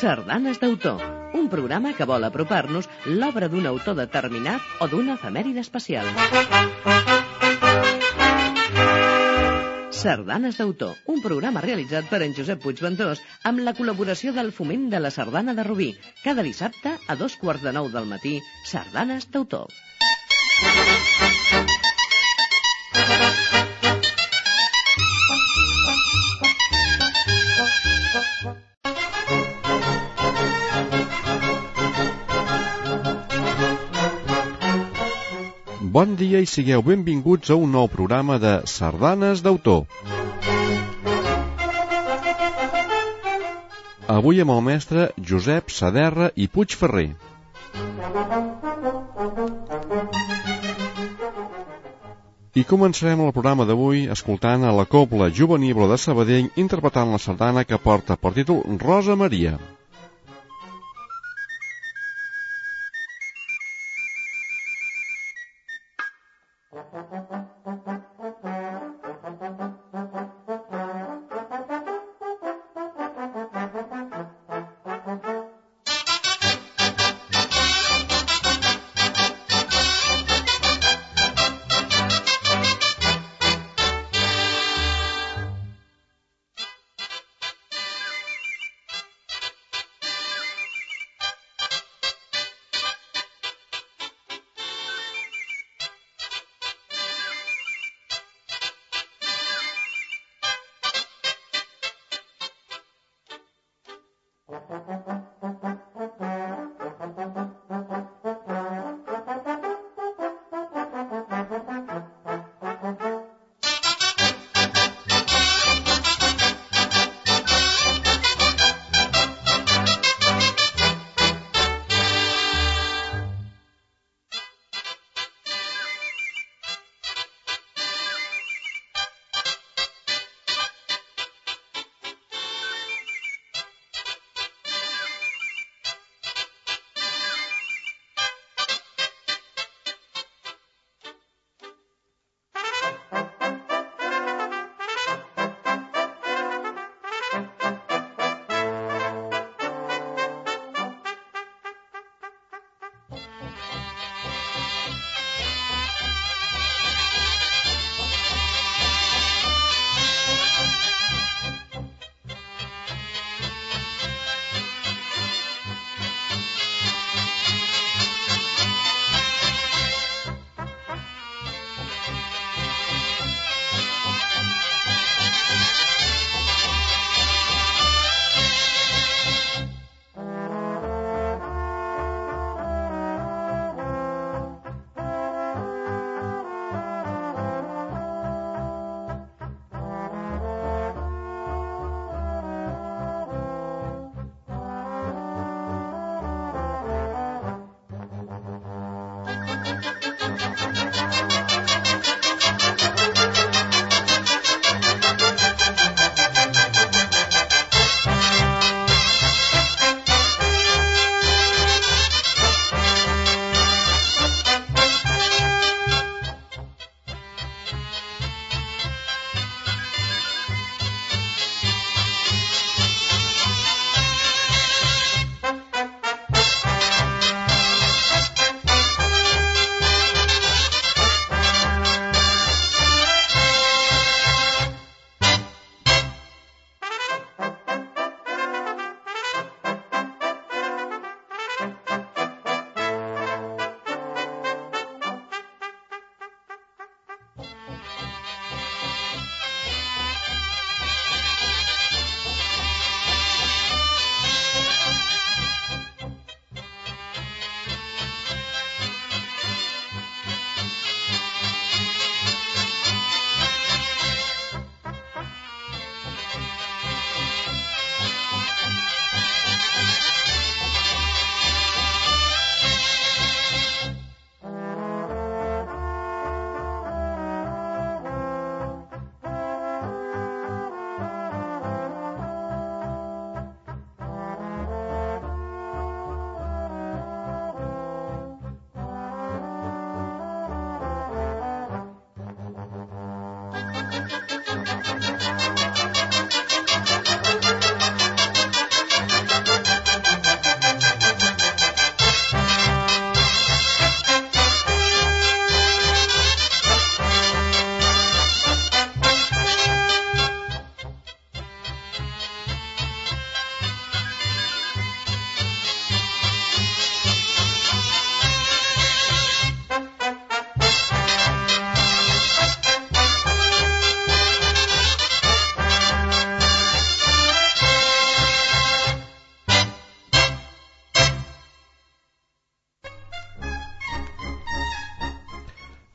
Sardanes d'autor, un programa que vol apropar-nos l'obra d'un autor determinat o d'una efemèride especial. Sardanes d'autor, un programa realitzat per en Josep Puigventós amb la col·laboració del Foment de la Sardana de Rubí. Cada dissabte, a dos quarts de nou del matí, Sardanes d'autor. Bon dia i sigueu benvinguts a un nou programa de Sardanes d'autor. Avui amb el mestre Josep Saderra i Puigferrer. I començarem el programa d'avui escoltant a la Copla Juvenil de Sabadell interpretant la sardana que porta per títol Rosa Maria. Thank you.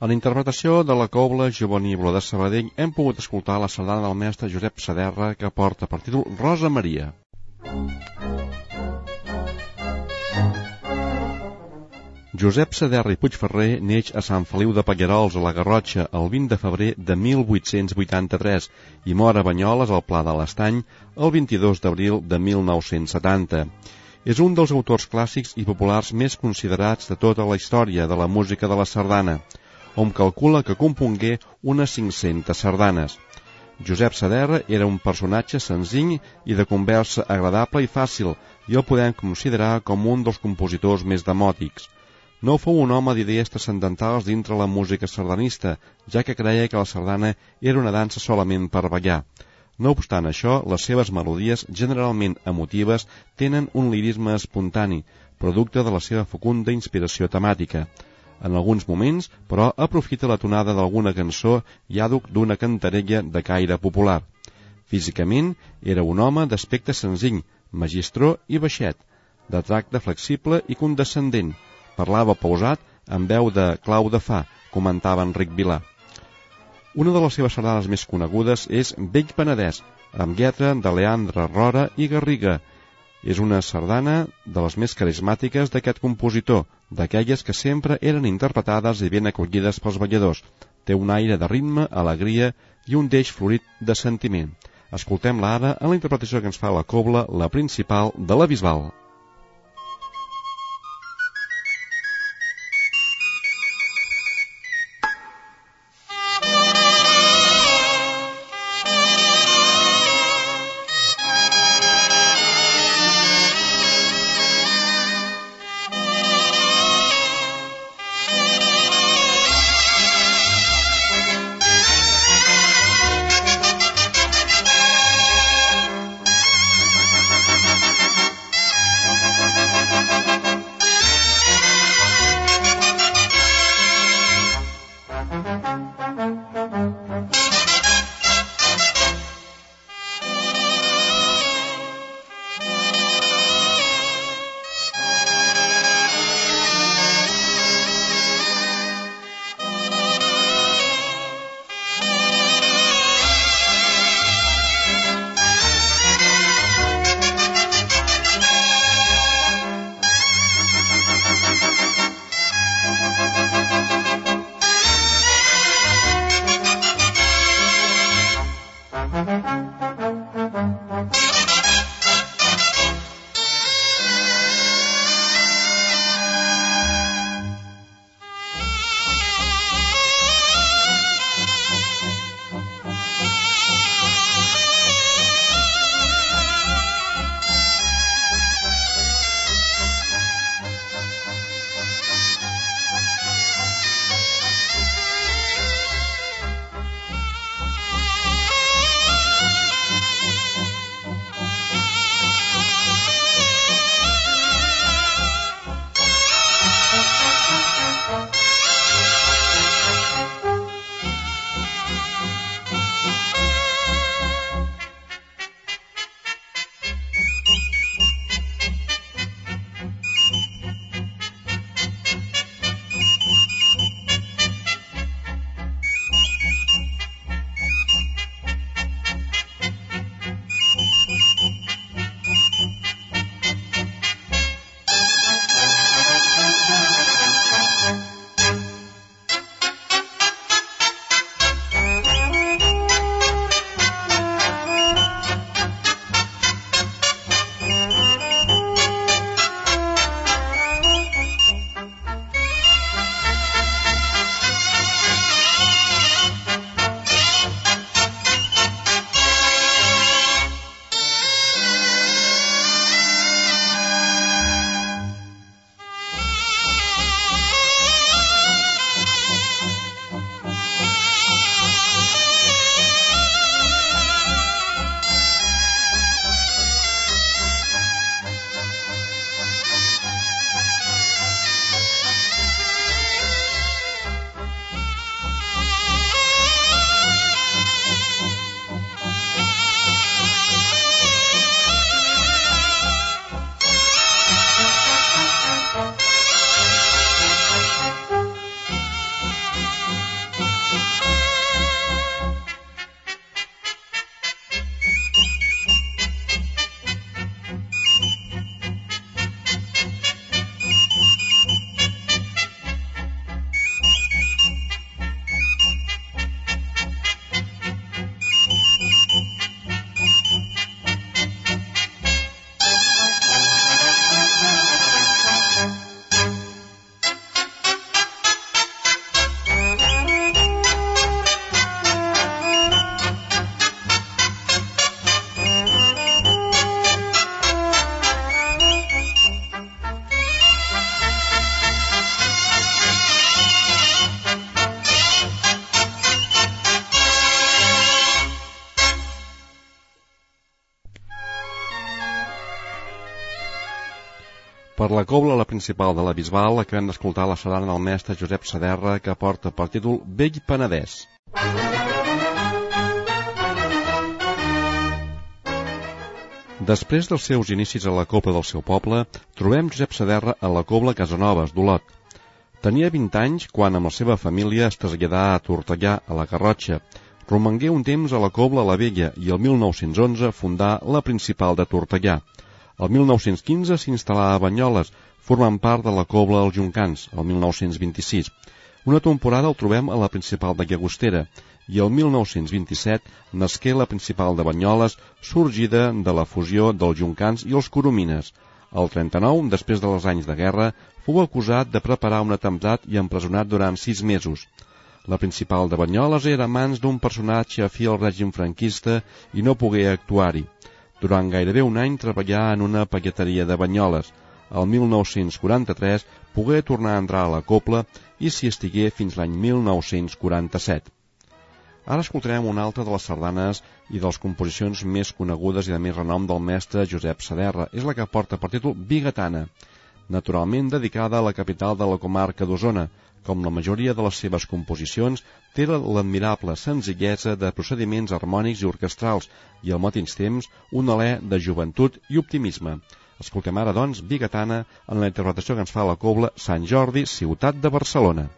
A la interpretació de la cobla juvenívola de Sabadell hem pogut escoltar la sardana del mestre Josep Saderra que porta per títol Rosa Maria. Josep Saderra i Puigferrer neix a Sant Feliu de Paguerols, a la Garrotxa, el 20 de febrer de 1883 i mor a Banyoles, al Pla de l'Estany, el 22 d'abril de 1970. És un dels autors clàssics i populars més considerats de tota la història de la música de la sardana on calcula que compongué unes 500 sardanes. Josep Saderra era un personatge senzill i de conversa agradable i fàcil i el podem considerar com un dels compositors més demòtics. No fou un home d'idees transcendentals dintre la música sardanista, ja que creia que la sardana era una dansa solament per ballar. No obstant això, les seves melodies, generalment emotives, tenen un lirisme espontani, producte de la seva fecunda inspiració temàtica. En alguns moments, però, aprofita la tonada d'alguna cançó i àduc d'una cantarella de caire popular. Físicament, era un home d'aspecte senzill, magistró i baixet, de tracte flexible i condescendent. Parlava pausat, amb veu de clau de fa, comentava Enric Vilà. Una de les seves sardanes més conegudes és Vell Penedès, amb lletra de Leandre Rora i Garriga, és una sardana de les més carismàtiques d'aquest compositor, d'aquelles que sempre eren interpretades i ben acollides pels balladors. Té un aire de ritme, alegria i un deix florit de sentiment. Escoltem-la ara en la interpretació que ens fa la cobla, la principal de la Bisbal. Per la cobla, la principal de la Bisbal, acabem d'escoltar la sardana del mestre Josep Saderra, que porta per títol Vell Penedès. Després dels seus inicis a la cobla del seu poble, trobem Josep Saderra a la cobla Casanovas, d'Olot. Tenia 20 anys quan amb la seva família es traslladà a Tortellà, a la Garrotxa, Romangué un temps a la Cobla la Vella i el 1911 fundà la principal de Tortellà. El 1915 s'instal·là a Banyoles, formant part de la Cobla dels Juncans, el 1926. Una temporada el trobem a la principal de Llagostera i el 1927 nasqué la principal de Banyoles, sorgida de la fusió dels Juncans i els Coromines. El 39, després dels anys de guerra, fou acusat de preparar un atemptat i empresonat durant sis mesos. La principal de Banyoles era mans d'un personatge afí al règim franquista i no pogué actuar-hi. Durant gairebé un any treballà en una paqueteria de Banyoles. El 1943 pogué tornar a entrar a la copla i s'hi estigué fins l'any 1947. Ara escoltarem una altra de les sardanes i de les composicions més conegudes i de més renom del mestre Josep Saderra. És la que porta per títol Bigatana, naturalment dedicada a la capital de la comarca d'Osona, com la majoria de les seves composicions, té l'admirable senzillesa de procediments harmònics i orquestrals i al mateix temps un alè de joventut i optimisme. Escoltem ara, doncs, Bigatana en la interpretació que ens fa la cobla Sant Jordi, ciutat de Barcelona.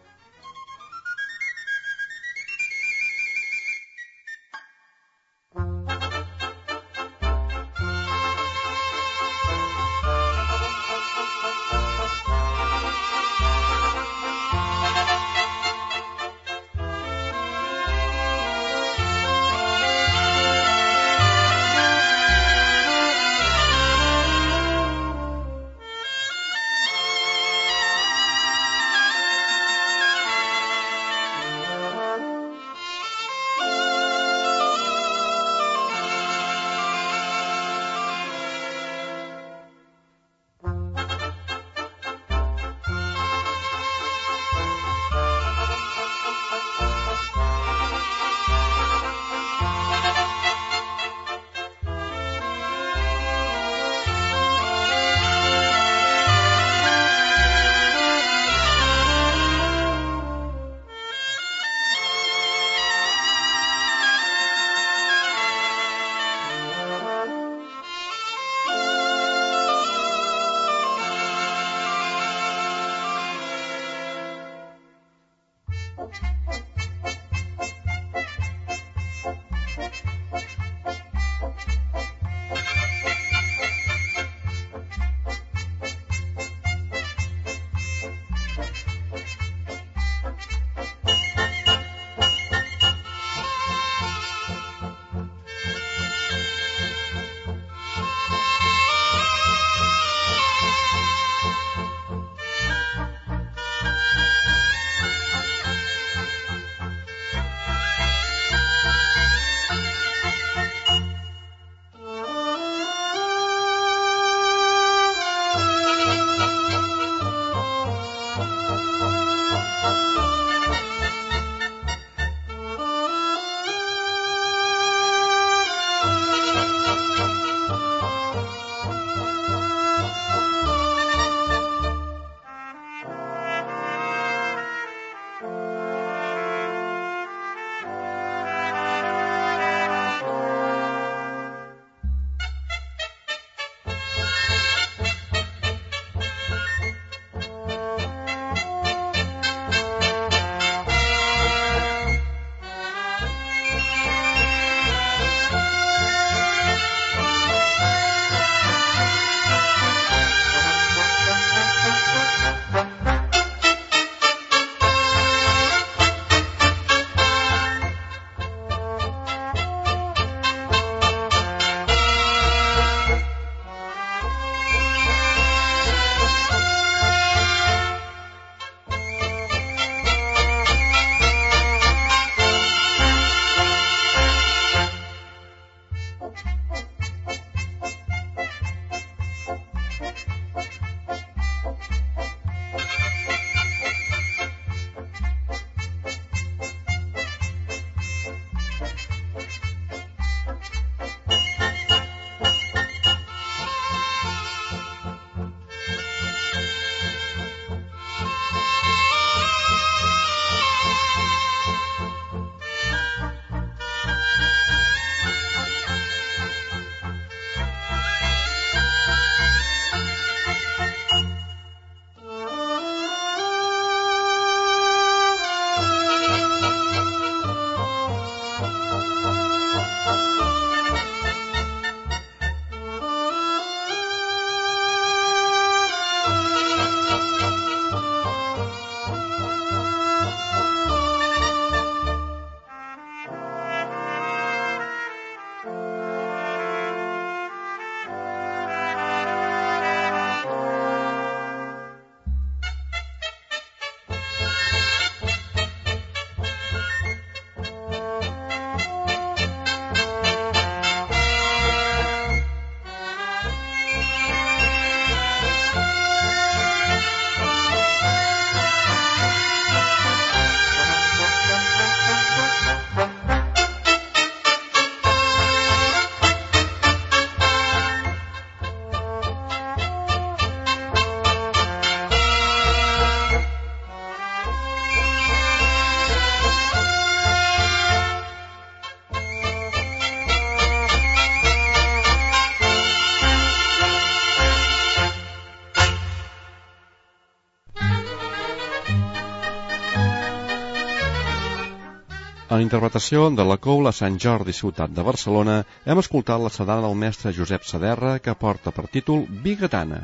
En interpretació de la coula Sant Jordi Ciutat de Barcelona hem escoltat la sardana del mestre Josep Saderra que porta per títol Bigatana.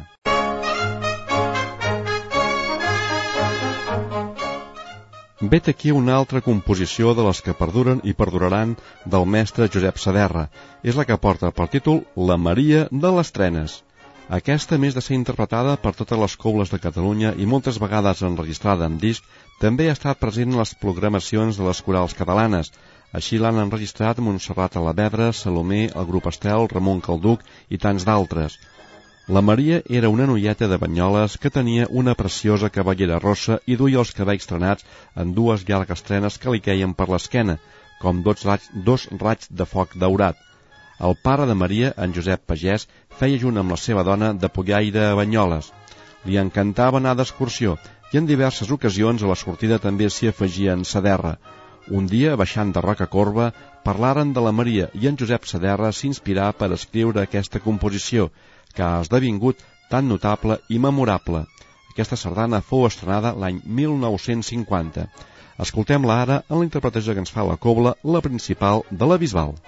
Vet aquí una altra composició de les que perduren i perduraran del mestre Josep Saderra. És la que porta per títol La Maria de les Trenes. Aquesta, més de ser interpretada per totes les coules de Catalunya i moltes vegades enregistrada en disc, també ha estat present en les programacions de les corals catalanes. Així l'han enregistrat Montserrat Alavedra, Salomé, el grup Estel, Ramon Calduc i tants d'altres. La Maria era una noieta de Banyoles que tenia una preciosa cavallera rossa i duia els cabells trenats en dues llargues trenes que li queien per l'esquena, com dos raigs, dos raigs de foc daurat. El pare de Maria, en Josep Pagès, feia junt amb la seva dona de Pollaire a Banyoles. Li encantava anar d'excursió i en diverses ocasions a la sortida també s'hi afegia en Saderra. Un dia, baixant de Roca Corba, parlaren de la Maria i en Josep Saderra s'inspirà per escriure aquesta composició, que ha esdevingut tan notable i memorable. Aquesta sardana fou estrenada l'any 1950. Escoltem-la ara en la interpretació que ens fa la cobla, la principal de la Bisbal.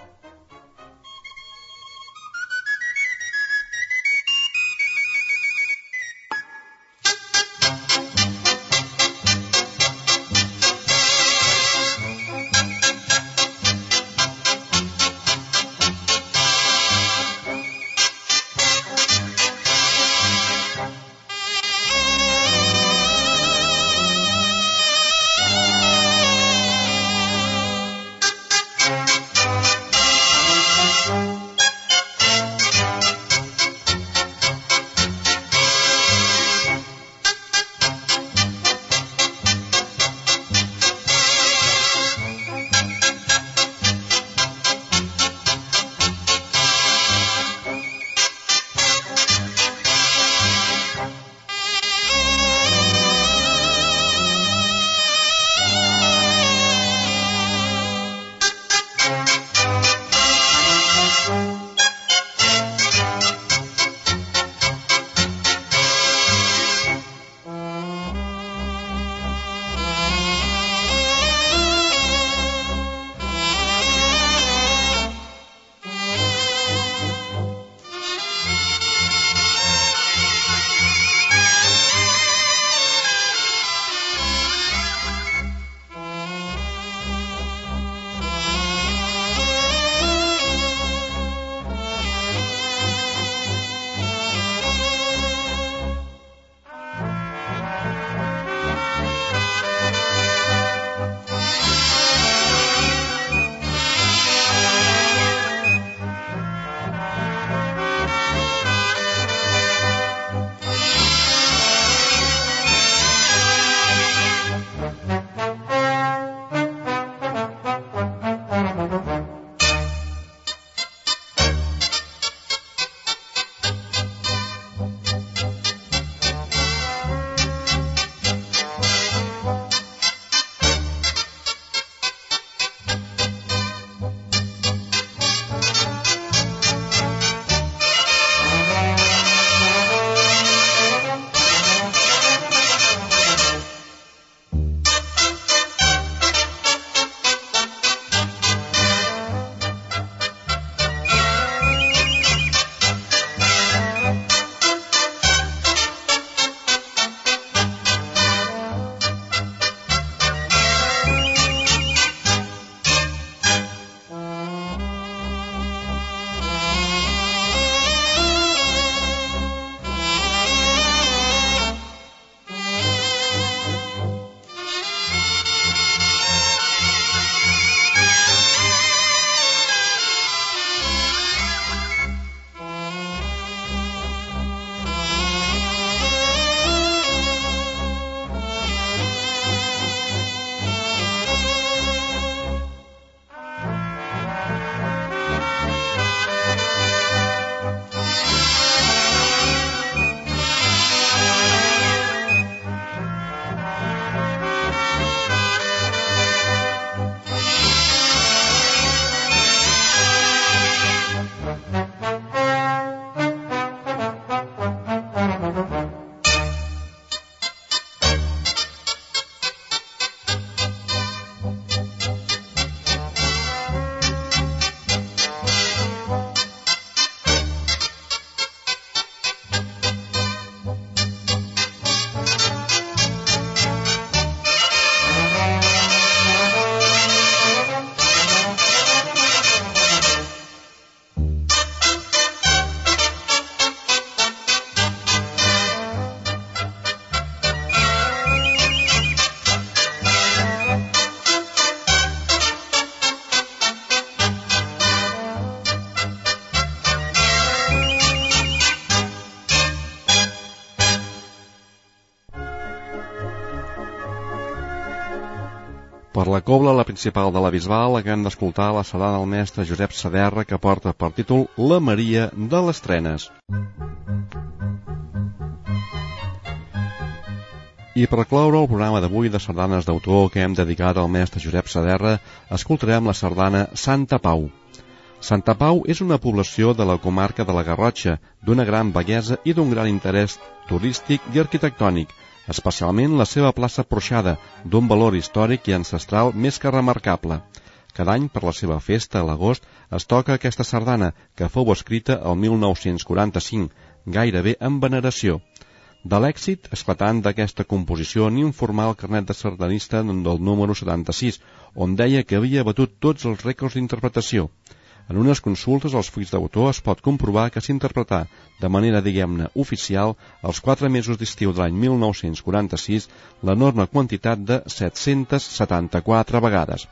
Per la cobla, la principal de la Bisbal, hem d'escoltar la sardana del mestre Josep Saderra que porta per títol La Maria de les Trenes. I per cloure el programa d'avui de sardanes d'autor que hem dedicat al mestre Josep Saderra, escoltarem la sardana Santa Pau. Santa Pau és una població de la comarca de la Garrotxa, d'una gran bellesa i d'un gran interès turístic i arquitectònic, especialment la seva plaça porxada, d'un valor històric i ancestral més que remarcable. Cada any, per la seva festa, a l'agost, es toca aquesta sardana, que fou escrita el 1945, gairebé en veneració. De l'èxit esclatant d'aquesta composició n'hi informal carnet de sardanista del número 76, on deia que havia batut tots els rècords d'interpretació. En unes consultes als fulls d'autor es pot comprovar que s'interpretà de manera, diguem-ne, oficial els quatre mesos d'estiu de l'any 1946 l'enorme quantitat de 774 vegades.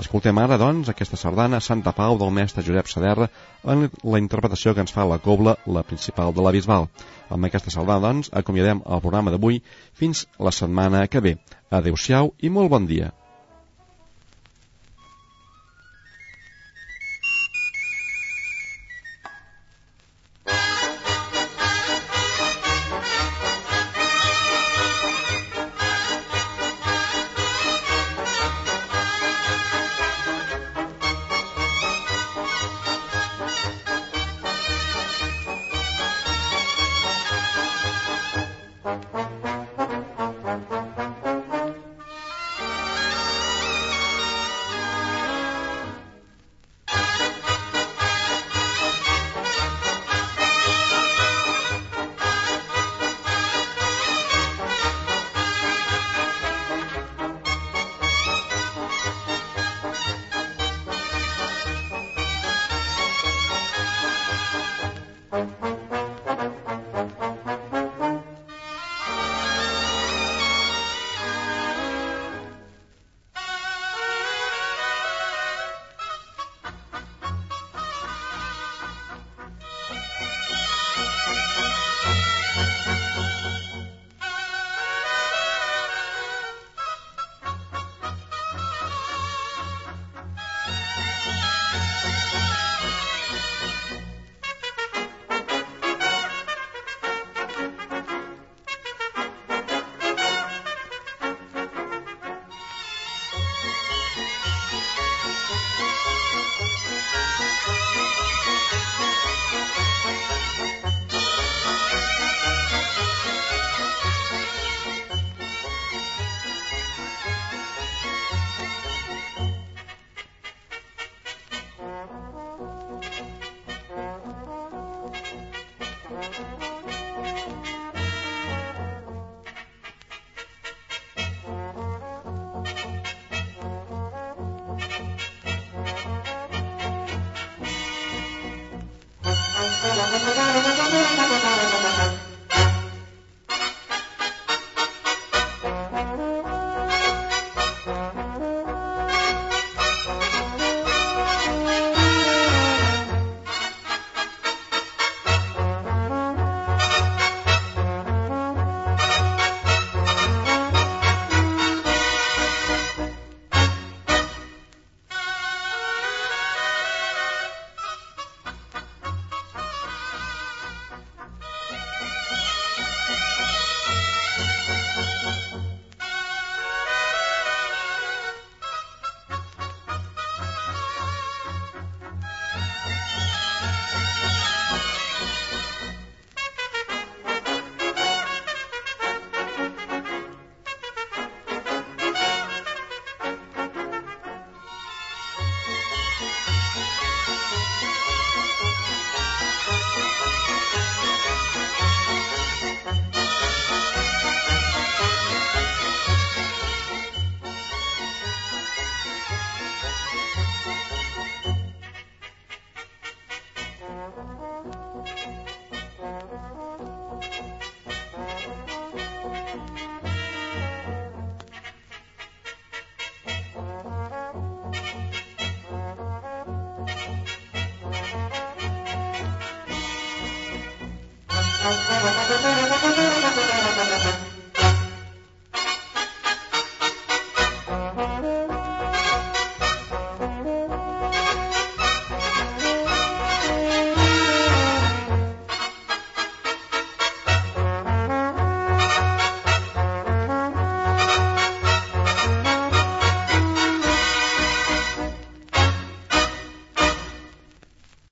Escoltem ara, doncs, aquesta sardana Santa Pau del mestre Josep Saderra en la interpretació que ens fa la cobla, la principal de la Bisbal. Amb aquesta sardana, doncs, acomiadem el programa d'avui fins la setmana que ve. Adéu-siau i molt bon dia.